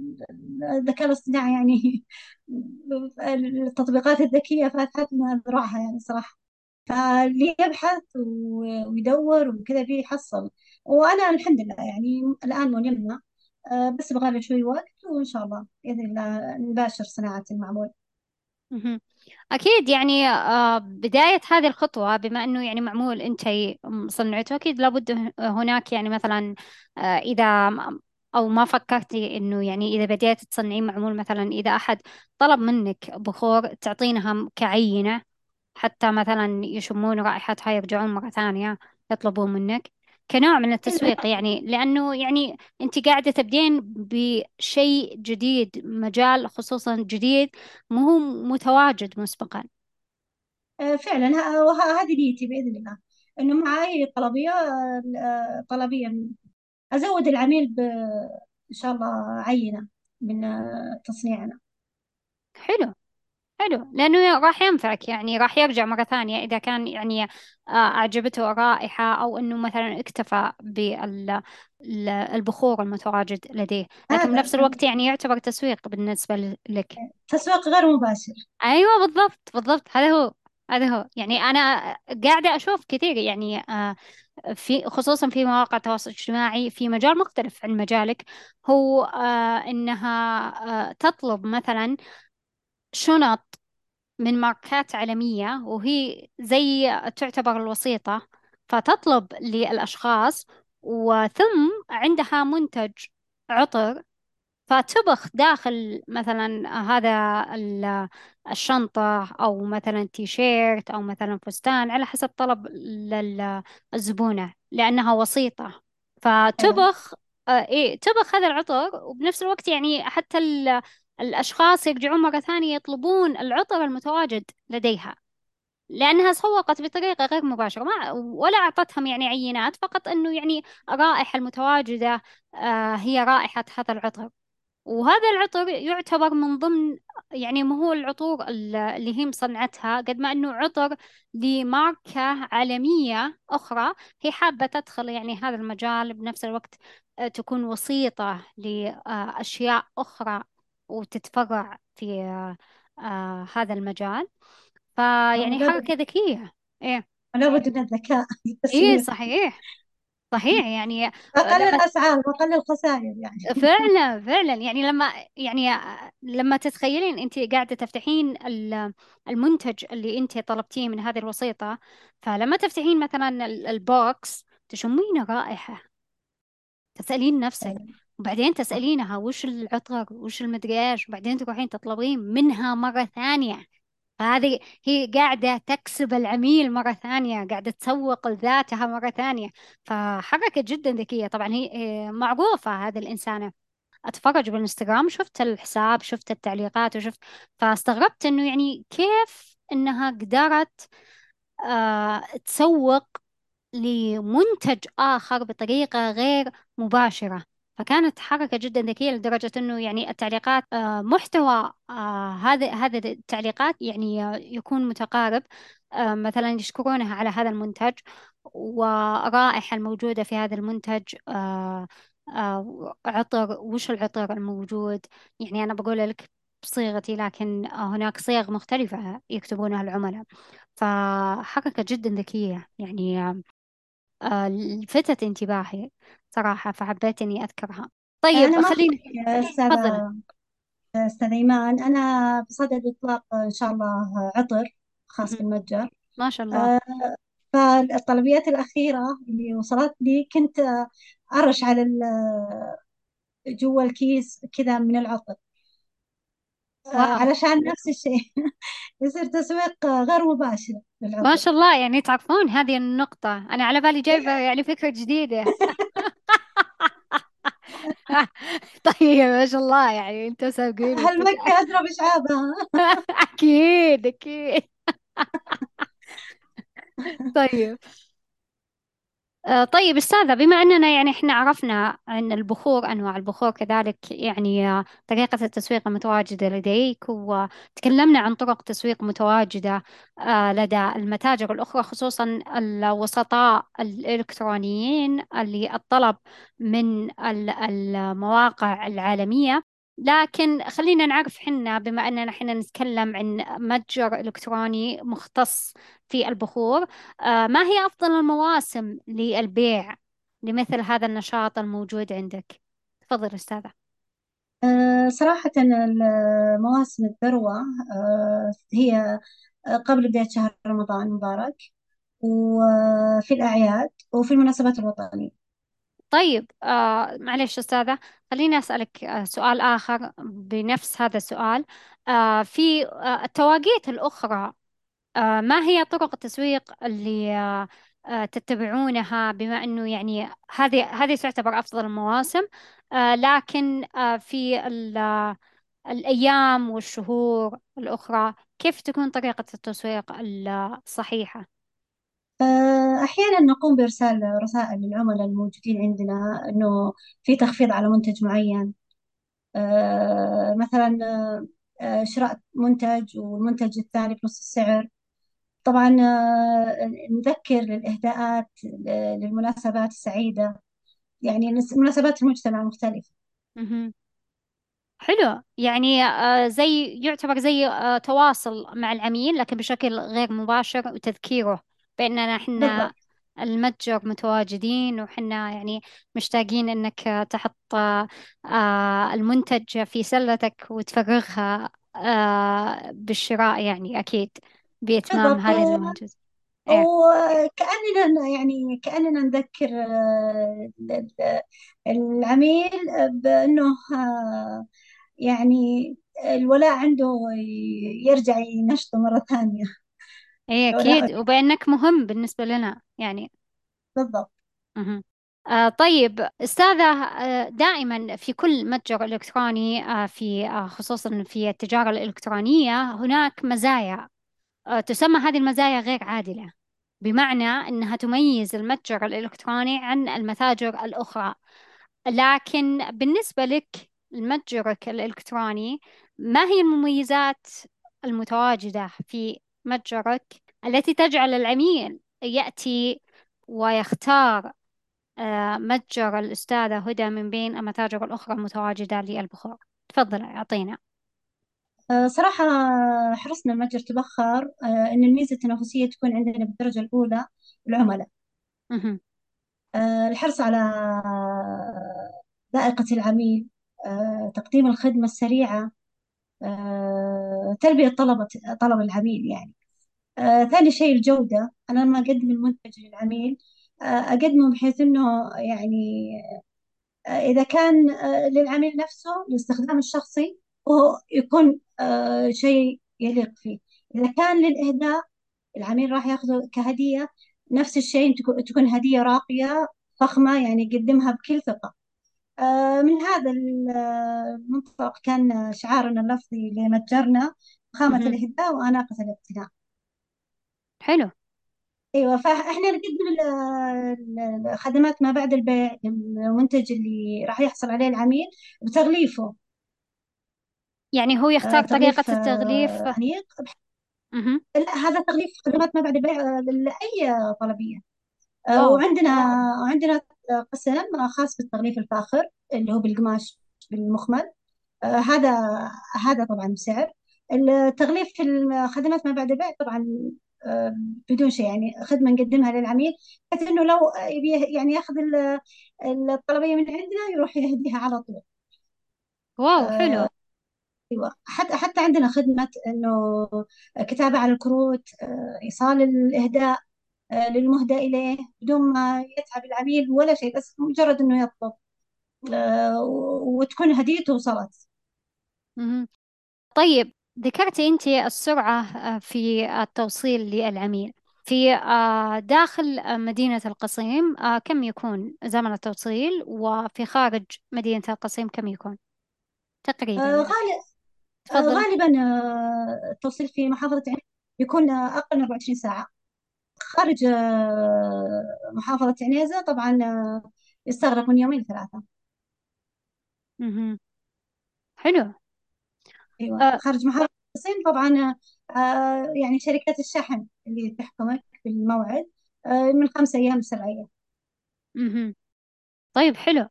الذكاء الاصطناعي يعني التطبيقات الذكية فتحت لنا ذراعها يعني صراحة. فاللي يبحث ويدور وكذا بيحصل. وأنا الحمد لله يعني الآن ملمة. آه، بس يبغى له شوي وقت وإن شاء الله بإذن الله نباشر صناعة المعمول. أكيد يعني آه، بداية هذه الخطوة بما أنه يعني معمول أنت صنعته أكيد لابد هناك يعني مثلا آه، إذا أو ما فكرتي أنه يعني إذا بديت تصنعين معمول مثلا إذا أحد طلب منك بخور تعطينها كعينة حتى مثلا يشمون رائحتها يرجعون مرة ثانية يطلبون منك كنوع من التسويق يعني لأنه يعني أنت قاعدة تبدين بشيء جديد مجال خصوصا جديد مو متواجد مسبقا. آه، فعلا هذه نيتي بإذن الله. إنه مع أي طلبية آه، طلبية أزود العميل ب إن شاء الله عينة من آه، تصنيعنا. حلو. حلو لأنه راح ينفعك يعني راح يرجع مرة ثانية إذا كان يعني آه، أعجبته الرائحة أو أنه مثلا اكتفى بالبخور المتواجد لديه. لكن هذا بنفس الوقت يعني يعتبر تسويق بالنسبة لك. تسويق غير مباشر. أيوه بالضبط بالضبط. هذا هو هذا هو. يعني أنا قاعدة أشوف كثير يعني آه، في خصوصا في مواقع التواصل الاجتماعي في مجال مختلف عن مجالك هو آه، إنها آه، تطلب مثلا شنط من ماركات عالمية وهي زي تعتبر الوسيطة فتطلب للأشخاص وثم عندها منتج عطر فتبخ داخل مثلا هذا ال- الشنطة أو مثلا تيشيرت أو مثلا فستان على حسب طلب الزبونة لأنها وسيطة. فتبخ آه، إيه تبخ هذا العطر وبنفس الوقت يعني حتى الأشخاص يرجعون مرة ثانية يطلبون العطر المتواجد لديها لأنها سوقت بطريقة غير مباشرة ما ولا أعطتهم يعني عينات فقط أنه يعني الرائحة المتواجدة آه، هي رائحة هذا العطر. وهذا العطر يعتبر من ضمن يعني ما هو العطور ال- اللي هي مصنعتها قد ما إنه عطر لماركة عالمية أخرى هي حابة تدخل يعني هذا المجال بنفس الوقت آه، تكون وسيطة لأشياء أخرى وتتفرع في آه، آه، هذا المجال. فيعني حركة ذكية إيه. لابد من الذكاء إيه صحيح. صحيح. يعني آه، أقل لما الأسعار وأقل الخسائر يعني. فعلا فعلا. يعني لما يعني لما تتخيلين انت قاعدة تفتحين ال- المنتج اللي انت طلبتيه من هذه الوسيطة فلما تفتحين مثلا ال- البوكس تشمين رائحة. تسألين نفسك وبعدين تسألينها وش العطر وش المدري إيش وبعدين تروحين تطلبين منها مرة ثانية. فهذه هي قاعدة تكسب العميل مرة ثانية قاعدة تسوق لذاتها مرة ثانية. فحركة جدا ذكية. طبعا هي هي معروفة هذه الإنسانة. أتفرج بالإنستغرام شفت الحساب شفت التعليقات وشفت فاستغربت إنه يعني كيف إنها قدرت آه تسوق لمنتج آخر بطريقة غير مباشرة. فكانت حركة جدا ذكية لدرجة أنه يعني التعليقات آه، محتوى آه، هذا هذا التعليقات يعني يكون متقارب آه، مثلا يشكرونها على هذا المنتج والرائحة الموجودة في هذا المنتج عطر وش العطر الموجود؟ يعني أنا بقول لك بصيغتي لكن هناك صيغ مختلفة يكتبونها العملاء. فحركة جدا ذكية يعني آه، لفتت انتباهي صراحة فحبيت إني أذكرها. أنا طيب ما خليني تفضلي. أستاذة أستاذ إيمان أنا بصدد إطلاق إن شاء الله عطر خاص مهم. بالمتجر. ما شاء الله. آه، فالطلبيات الأخيرة اللي وصلت لي كنت آه، أرش على ال- جوا الكيس كذا من العطر. علشان نفس الشيء. يصير تسويق غير مباشر ما للعطر شاء الله يعني تعرفون هذه النقطة. أنا على بالي جايبة يعني فكرة جديدة. طيب ما شاء الله يعني أنتوا سابقين هالمكة أضرب إشعابها أكيد أكيد. طيب. طيب أستاذة بما أننا يعني إحنا عرفنا عن البخور أنواع البخور كذلك يعني آه، طريقة التسويق المتواجدة لديك وتكلمنا عن طرق تسويق متواجدة آه، لدى المتاجر الأخرى خصوصا الوسطاء الإلكترونيين اللي الطلب من ال- المواقع العالمية. لكن خلينا نعرف حنا بما أننا حنا نتكلم عن متجر إلكتروني مختص في البخور آه، ما هي أفضل المواسم للبيع لمثل هذا النشاط الموجود عندك؟ تفضل أستاذة آه، صراحة مواسم الذروة آه، هي قبل بداية شهر رمضان المبارك وفي الأعياد وفي المناسبات الوطنية طيب آه معلش أستاذة خليني أسألك آه سؤال آخر بنفس هذا السؤال آه في آه التواقيت الأخرى آه ما هي طرق التسويق اللي آه آه تتبعونها بما أنه يعني هذه هذه تعتبر أفضل المواسم آه لكن آه في ال- الأيام والشهور الأخرى كيف تكون طريقة التسويق الصحيحة؟ أحيانا نقوم بإرسال رسائل للعملاء الموجودين عندنا إنه في تخفيض على منتج معين. آه، مثلا آه، شراء منتج والمنتج الثاني بنص السعر. طبعا آه، نذكر للإهداءات للمناسبات السعيدة. يعني مناسبات المجتمع مختلفة. حلو. يعني زي يعتبر زي تواصل مع العميل لكن بشكل غير مباشر وتذكيره. بأننا إحنا بالضبط. المتجر متواجدين وحنا يعني مشتاقين إنك آه، تحط آه، المنتج في سلتك وتفرغها آه، بالشراء يعني أكيد بإتمام هذه المنتج. إيه. وكأننا يعني كأننا نذكر آه، ال- العميل بأنه يعني الولاء عنده يرجع ينشطه مرة ثانية. إيه الولاء أكيد. وبأنك مهم بالنسبة لنا يعني. بالضبط. مهم. آه طيب أستاذة آه دائما في كل متجر إلكتروني آه في آه خصوصا في التجارة الإلكترونية هناك مزايا. آه تسمى هذه المزايا غير عادلة بمعنى أنها تميز المتجر الإلكتروني عن المتاجر الأخرى. لكن بالنسبة لك لمتجرك الإلكتروني ما هي المميزات المتواجدة في متجرك التي تجعل العميل يأتي ويختار آه، متجر الأستاذة هدى من بين المتاجر الأخرى المتواجدة للبخور تفضل أعطينا. آه، صراحة حرصنا المتجر تبخر آه، إن الميزة التنافسية تكون عندنا بالدرجة الأولى العملاء. الحرص على ذائقة العميل تقديم الخدمة السريعة تلبية طلبة طلب العميل يعني. آه، ثاني شيء الجودة. أنا لما أقدم المنتج للعميل آه، أقدمه بحيث أنه يعني آه، إذا كان آه، للعميل نفسه للاستخدام الشخصي وهو يكون آه، شيء يليق فيه. إذا كان للإهداء العميل راح يأخذه كهدية نفس الشيء تكون تكون هدية راقية فخمة يعني يقدمها بكل ثقة. آه، من هذا المنطلق كان شعارنا اللفظي لمتجرنا خامة مهم. الإهداء وأناقة الاقتناء حلو. أيوه فإحنا نقدم ال- ال- الخدمات ما بعد البيع المنتج اللي راح يحصل عليه العميل بتغليفه. يعني هو يختار آه، طريقة تغليف التغليف. آه، أنيق مهم. لا هذا تغليف خدمات ما بعد البيع آه، لأي طلبية. آه، واو وعندنا وعندنا قسم خاص بالتغليف الفاخر اللي هو بالقماش بالمخمل. آه، هذا هذا طبعا بسعر التغليف في الخدمات ما بعد البيع طبعا بدون شيء يعني خدمة نقدمها للعميل بحيث إنه لو يبي يعني ياخذ ال- الطلبية من عندنا يروح يهديها على طول. واو حلو. آه، أيوه. حتى حتى عندنا خدمة إنه كتابة على الكروت آه، إيصال الإهداء آه، للمهدى إليه بدون ما يتعب العميل ولا شيء بس مجرد إنه يطلب. آه، وتكون هديته وصلت. طيب ذكرتي أنت السرعة آه، في التوصيل للعميل. في آه، داخل مدينة القصيم آه، كم يكون زمن التوصيل؟ وفي خارج مدينة القصيم كم يكون؟ آه، تقريبا يعني تفضلي غالبا آه، التوصيل في محافظة عين يكون آه، أقل من 24 ساعة. خارج آه، محافظة عنيزة طبعا آه، يستغرق من يومين ثلاثة مهم. حلو. أيوة. آه، خارج محافظة الصين طبعا آه، يعني شركات الشحن اللي تحكمك بالموعد آه، من خمسة أيام لسبعة أيام. مهم. طيب حلو.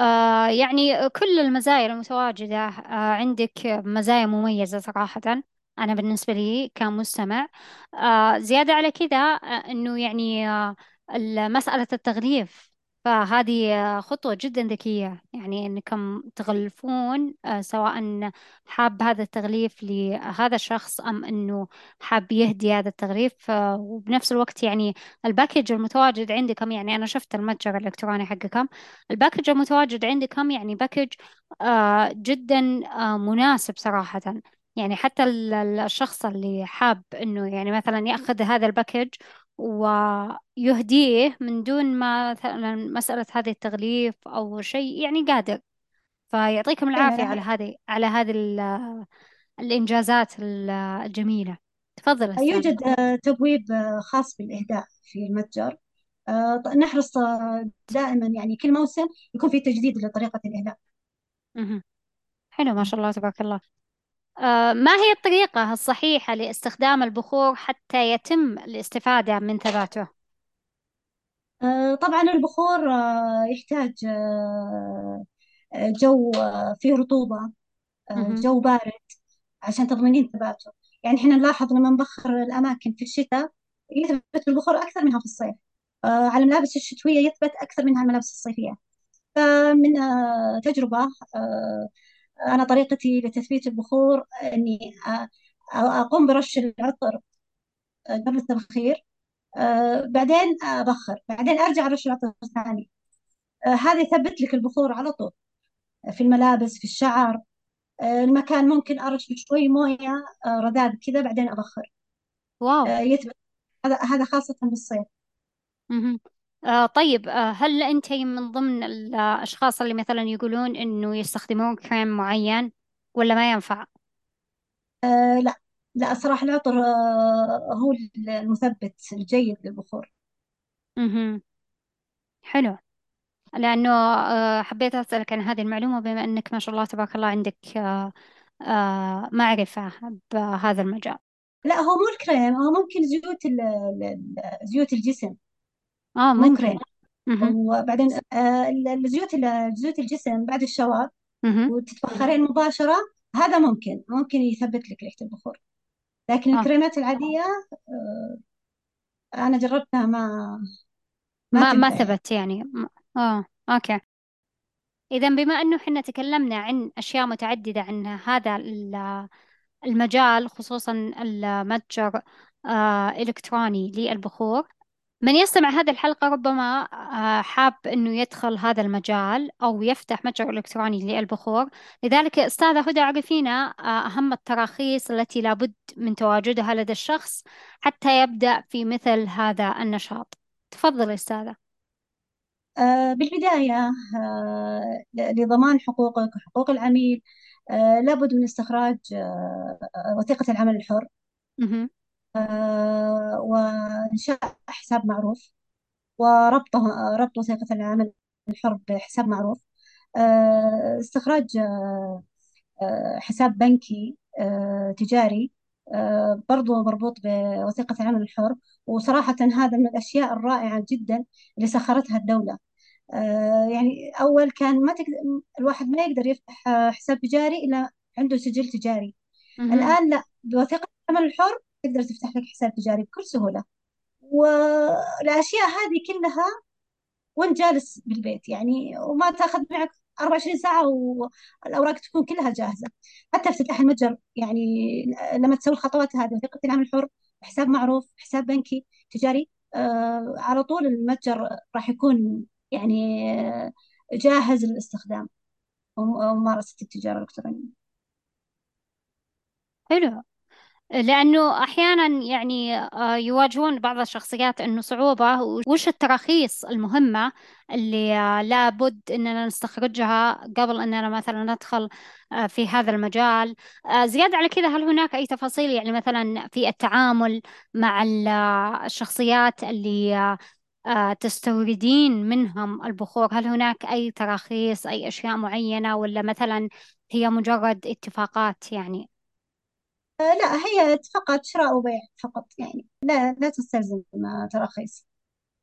آه يعني كل المزايا المتواجدة آه عندك مزايا مميزة صراحة أنا بالنسبة لي كمستمع. آه زيادة على كذا آه إنه يعني آه مسألة التغليف. فهذه خطوة جدا ذكية يعني إنكم تغلفون آه سواء حاب هذا التغليف لهذا الشخص أم إنه حاب يهدي هذا التغليف. وبنفس الوقت يعني ال package المتواجد عندكم يعني أنا شفت المتجر الإلكتروني حقكم ال package المتواجد عندكم يعني package آه جدا آه مناسب صراحة. يعني حتى ال- ال- الشخص اللي حاب إنه يعني مثلا يأخذ هذا ال package ويهديه من دون ما مثلا مسألة هذه التغليف أو شيء يعني قادر. فيعطيكم لا العافية على هذه على هذه ال- الإنجازات ال- الجميلة. تفضل أستاذة يوجد آه، تبويب آه، خاص بالإهداء في المتجر. آه، ط- نحرص آه، دائما يعني كل موسم يكون في تجديد لطريقة الإهداء. مهم. حلو ما شاء الله تبارك الله. ما هي الطريقة الصحيحة لاستخدام البخور حتى يتم الاستفادة من ثباته؟ آه، طبعا البخور آه، يحتاج آه، آه، جو آه، فيه رطوبة آه، مهم. جو بارد عشان تضمنين ثباته يعني إحنا نلاحظ لما نبخر الأماكن في الشتاء يثبت البخور أكثر منها في الصيف آه، على الملابس الشتوية يثبت أكثر منها الملابس الصيفية فمن آه، تجربة آه، أنا طريقتي لتثبيت البخور إني أقوم برش العطر آه، قبل التبخير آه، بعدين أبخر بعدين أرجع أرش العطر ثاني آه، هذا يثبت لك البخور على طول في الملابس في الشعر المكان ممكن أرش بشوي موية رذاذ كذا بعدين أبخر. واو. يثبت هذا هذا خاصة بالصيف. آه طيب آه هل أنت من ضمن الأشخاص اللي مثلا يقولون إنه يستخدمون كريم معين ولا ما ينفع؟ آه، لا لا الصراحة العطر آه، هو المثبت الجيد للبخور مهم. حلو لأنه آه حبيت أسألك عن هذه المعلومة بما أنك ما شاء الله تبارك الله عندك آه آه معرفة بهذا المجال لا هو مو الكريم هو ممكن زيوت ال- ال- ال- زيوت الجسم كريم ممكن. وبعدين آه، ال- الزيوت ال- زيوت الجسم بعد مهم. وتتبخرين مباشرة هذا ممكن ممكن يثبت لك ريحة البخور. لكن آه. الكريمات العادية آه، أنا جربتها ما ما ما ما تنفع. يعني ثبت يعني. آه أوكي. اذا بما أنه إحنا تكلمنا عن أشياء متعددة عن هذا ال- المجال خصوصا المتجر آه الكتروني للبخور من يستمع هذه الحلقة ربما آه حاب إنه يدخل هذا المجال أو يفتح متجر إلكتروني للبخور. لذلك أستاذة هدى عرفينا آه أهم التراخيص التي لابد من تواجدها لدى الشخص حتى يبدأ في مثل هذا النشاط. تفضل أستاذة. آه، بالبداية لضمان حقوقك وحقوق العميل لابد من استخراج وثيقة العمل الحر. وإنشاء حساب معروف وربطه ربط وثيقة العمل الحر بحساب معروف. آه، استخراج آه، آه، حساب بنكي آه، تجاري. آه، برضو مربوط بوثيقة العمل الحر. وصراحة هذا من الأشياء الرائعة جدا اللي سخرتها الدولة. آه، يعني أول كان ما تقدر الواحد ما يقدر يفتح آه، حساب تجاري إلا عنده سجل تجاري. الآن لا بوثيقة العمل الحر تقدر تفتح لك حساب تجاري بكل سهولة. والأشياء هذه كلها وانت جالس بالبيت يعني وما تأخذ معك 24 ساعة والأوراق تكون كلها جاهزة. حتى افتتاح المتجر يعني لما تسوي الخطوات هذه وثيقة العمل الحر حساب معروف حساب بنكي تجاري آه على طول المتجر راح يكون يعني آه، جاهز للاستخدام. وممارسة التجارة الإلكترونية. حلو. لأنه أحيانا يعني آه، يواجهون بعض الشخصيات أنه صعوبة. وش التراخيص المهمة اللي آه، لابد أننا نستخرجها قبل أننا مثلا ندخل آه، في هذا المجال؟ زيادة على كذا هل هناك أي تفاصيل؟ يعني مثلا في التعامل مع ال- الشخصيات اللي تستوردين منهم البخور هل هناك أي تراخيص أي أشياء معينة؟ ولا مثلا هي مجرد اتفاقات يعني؟ لا هي فقط شراء وبيع فقط يعني لا لا تستلزم آه، تراخيص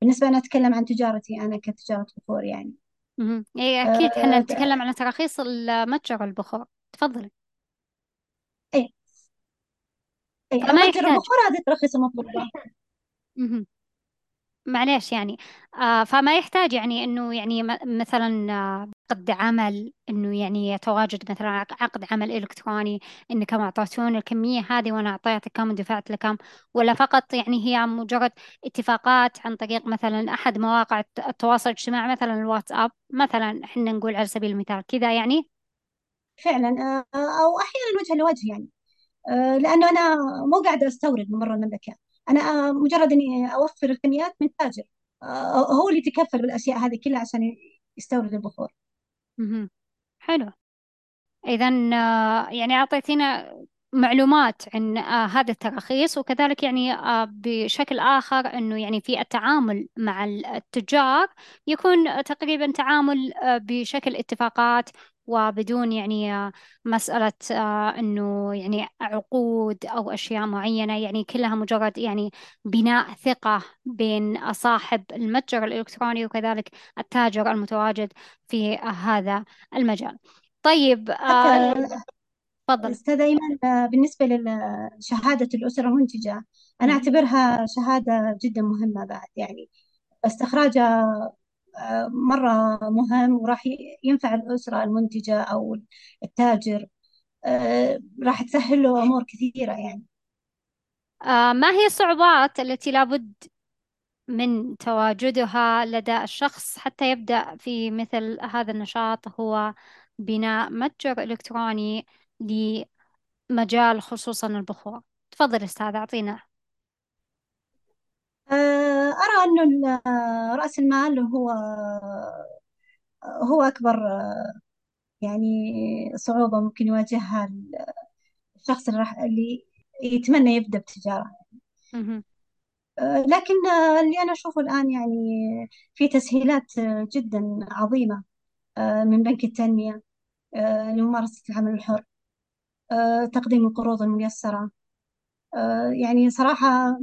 بالنسبة أنا أتكلم عن تجارتي أنا كتجارة بخور يعني. مهم. إيه أكيد إحنا آه نتكلم عن تراخيص المتجر البخور. تفضلي. أي أي فما متجر يحتاج. البخور هذه التراخيص المطلوبة مهم. معليش يعني. آه فما يحتاج يعني إنه يعني م- مثلا آه، عقد عمل إنه يعني يتواجد مثلا عق- عقد عمل إلكتروني انكم أعطيتون الكمية هذه وأنا أعطيتك كم ودفعت لكم ولا فقط يعني هي مجرد اتفاقات عن طريق مثلا أحد مواقع الت- التواصل الاجتماعي مثلا الواتساب مثلا إحنا نقول على سبيل المثال كذا يعني؟ فعلا آه أو أحيانا وجها لوجه يعني. آه لأنه أنا مو قاعدة أستورد من برا المملكة. أنا آه مجرد إني أوفر الكميات من تاجر. هو اللي يتكفل بالأشياء هذه كلها عشان يستورد البخور. مهم. حلو إذا يعني أعطيتينا معلومات عن آه، هذا التراخيص وكذلك يعني آه، بشكل آخر أنه يعني في التعامل مع التجار يكون تقريبا تعامل آه، بشكل اتفاقات وبدون يعني آه، مسألة آه، أنه يعني عقود أو أشياء معينة يعني كلها مجرد يعني بناء ثقة بين صاحب المتجر الإلكتروني وكذلك التاجر المتواجد في هذا المجال. طيب آه تفضل أستاذ أيمن آه، بالنسبة لشهادة الأسرة المنتجة أنا. أعتبرها شهادة جدا مهمة بعد يعني استخراجها آه، مرة مهم وراح ينفع الأسرة المنتجة أو التاجر. آه، راح تسهل له أمور كثيرة يعني. آه ما هي الصعوبات التي لابد من تواجدها لدى الشخص حتى يبدأ في مثل هذا النشاط هو بناء متجر إلكتروني لمجال خصوصا البخور؟ تفضل أستاذ أعطينا أرى أنه آه، رأس المال هو هو أكبر آه، يعني صعوبة ممكن يواجهها الشخص اللي راح اللي يتمنى يبدأ بتجارة. آه، لكن آه، اللي أنا أشوفه الآن يعني في تسهيلات آه، جدا عظيمة آه، من بنك التنمية آه، لممارسة العمل الحر آه، تقديم القروض الميسرة آه، يعني صراحة آه،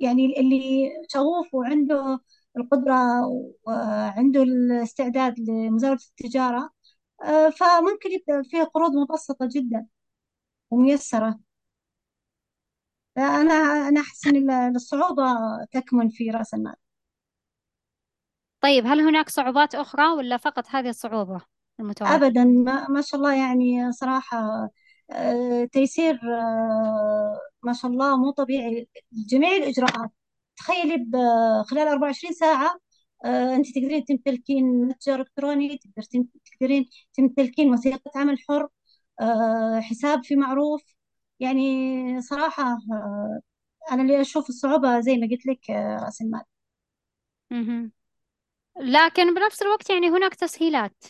يعني اللي شغوف وعنده القدرة وعنده الاستعداد لمزاولة التجارة آه، فممكن يبدأ فيها قروض مبسطة جدا وميسرة. أنا أنا أحس أن الصعوبة تكمن في رأس المال. طيب هل هناك صعوبات أخرى ولا فقط هذه الصعوبة المتواجدة أبدا ما, ما شاء الله يعني صراحة تيسير آه، ما شاء الله مو طبيعي. جميع الإجراءات. تخيلي بخلال 24 ساعة آه، أنت تقدرين تمتلكين متجر إلكتروني تقدرين تمتلكين وثيقة عمل حر آه، حساب في معروف. يعني صراحة آه، أنا اللي أشوف الصعوبة زي ما قلت لك آه، رأس المال. لكن بنفس الوقت يعني هناك تسهيلات.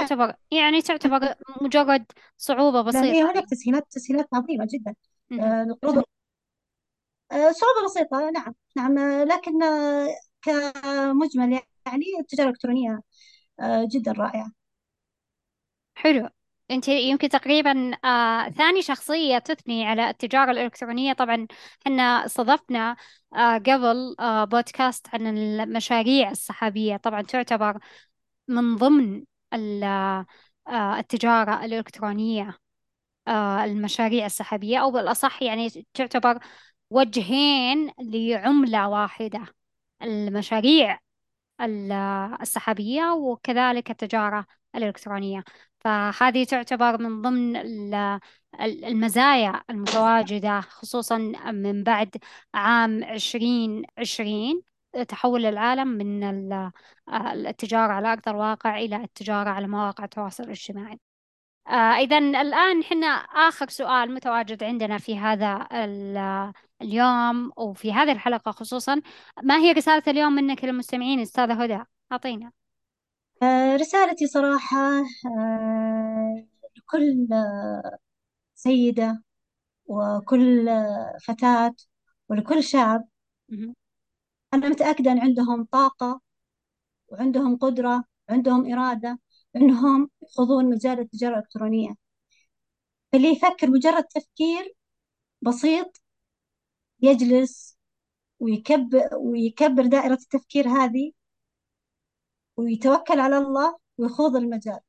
تعتبر يعني تعتبر مجرد صعوبة لا هي بسيطة. هناك تسهيلات تسهيلات عظيمة جدا. آه، القروض آه، صعوبة بسيطة نعم نعم. آه، لكن كمجمل يعني التجارة الإلكترونية جدا رائعة. حلو. أنت يمكن تقريبا آه ثاني شخصية تثني على التجارة الإلكترونية. طبعا إحنا استضفنا آه قبل آه بودكاست عن المشاريع السحابية. طبعا تعتبر من ضمن التجارة الإلكترونية آه المشاريع السحابية أو بالأصح يعني تعتبر وجهين لعملة واحدة المشاريع ال- السحابية وكذلك التجارة الإلكترونية. فهذه تعتبر من ضمن ال- ال- المزايا المتواجدة خصوصا من بعد عام 2020 تحول العالم من ال- التجارة على أرض الواقع إلى التجارة على مواقع التواصل الاجتماعي. آه إذا الآن حنا آخر سؤال متواجد عندنا في هذا ال- اليوم وفي هذه الحلقة خصوصا ما هي رسالة اليوم منك للمستمعين أستاذة هدى؟ أعطينا. آه، رسالتي صراحة آه، لكل سيدة وكل فتاة ولكل شاب. أنا متأكدة أن عندهم طاقة وعندهم قدرة وعندهم إرادة أنهم يخوضون مجال التجارة الإلكترونية. فاللي يفكر مجرد تفكير بسيط يجلس ويكبر ويكبر دائرة التفكير هذه ويتوكل على الله ويخوض المجال.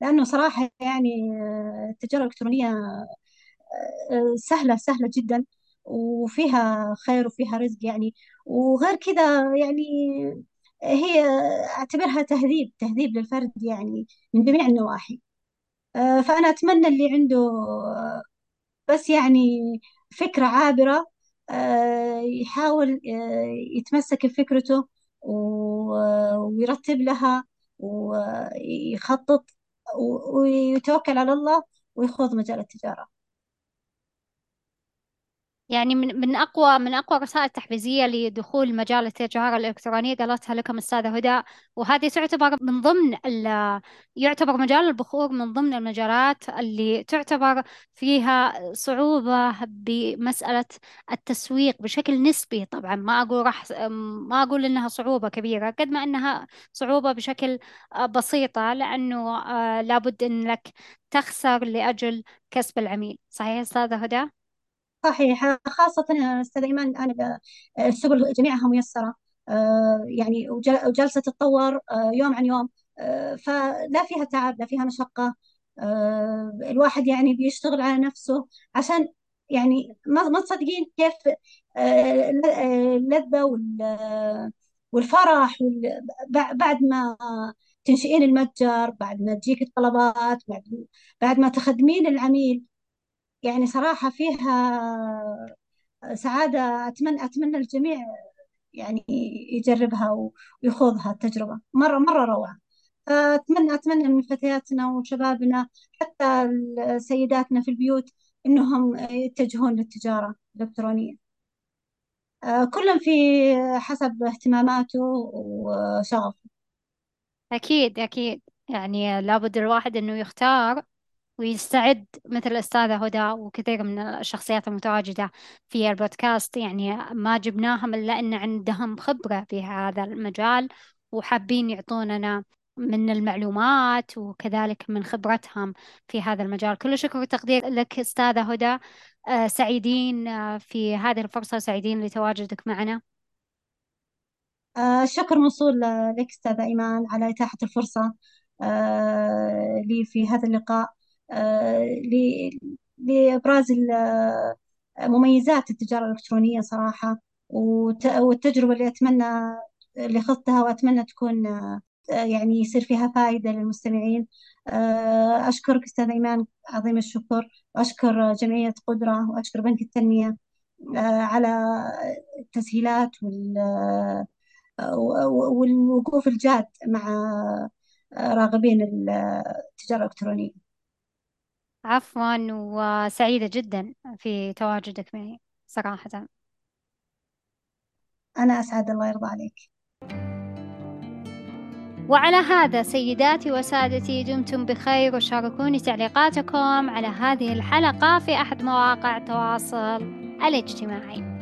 لأنه صراحة يعني آه، التجارة الإلكترونية آه، سهلة سهلة جدا. وفيها خير وفيها رزق يعني. وغير كذا يعني هي أعتبرها تهذيب تهذيب للفرد يعني من جميع النواحي. آه، فأنا أتمنى اللي عنده آه، بس يعني فكرة عابرة آه، يحاول يتمسك بفكرته ويرتب لها ويخطط ويتوكل على الله ويخوض مجال التجارة. يعني من من أقوى من أقوى الرسائل التحفيزية لدخول مجال التجارة الإلكترونية قالتها لكم أستاذة هدى. وهذه تعتبر من ضمن يعتبر مجال البخور من ضمن المجالات اللي تعتبر فيها صعوبة بمسألة التسويق بشكل نسبي. طبعا ما أقول راح ما أقول إنها صعوبة كبيرة قد ما إنها صعوبة بشكل آه، بسيطة لأنه آه، لابد إنك تخسر لأجل كسب العميل. صحيح أستاذة هدى؟ صحيح. خاصة أستاذ إيمان أنا ب- السبل جميعها ميسرة. آه، يعني وجالسة تتطور آه، يوم عن يوم. آه، فلا فيها تعب لا فيها مشقة. آه، الواحد يعني بيشتغل على نفسه عشان يعني ما ما تصدقين كيف آه، الل- آه، اللذة وال- والفرح وال- بع- بعد ما تنشئين المتجر بعد ما تجيك الطلبات بعد بعد ما تخدمين العميل. يعني صراحة فيها سعادة أتمنى أتمنى الجميع يعني يجربها ويخوضها التجربة. مرة مرة روعة. أتمنى أتمنى من فتياتنا وشبابنا حتى سيداتنا في البيوت إنهم يتجهون للتجارة الإلكترونية. كل في حسب اهتماماته وشغفه. أكيد أكيد. يعني لابد الواحد إنه يختار ويستعد مثل الأستاذة هدى وكثير من الشخصيات المتواجدة في البودكاست. يعني ما جبناهم إلا أن عندهم خبرة في هذا المجال وحابين يعطوننا من المعلومات وكذلك من خبرتهم في هذا المجال. كل شكر وتقدير لك أستاذة هدى. آه، سعيدين آه، في هذه الفرصة سعيدين لتواجدك معنا. آه، الشكر موصول لك أستاذ إيمان على إتاحة الفرصة لي في هذا اللقاء. لإبراز ال- آه، مميزات التجارة الإلكترونية صراحة والتجربة اللي أتمنى اللي خضتها وأتمنى تكون آه، يعني يصير فيها فائدة للمستمعين. آه، أشكرك أستاذ إيمان عظيم الشكر. وأشكر جمعية قدرة وأشكر بنك التنمية آه، على التسهيلات وال والوقوف الجاد مع راغبين التجارة الإلكترونية. عفوا وسعيدة جدا في تواجدك معي صراحة. أنا أسعد الله يرضى عليك. وعلى هذا سيداتي وسادتي دمتم بخير وشاركوني تعليقاتكم على هذه الحلقة في أحد مواقع التواصل الاجتماعي.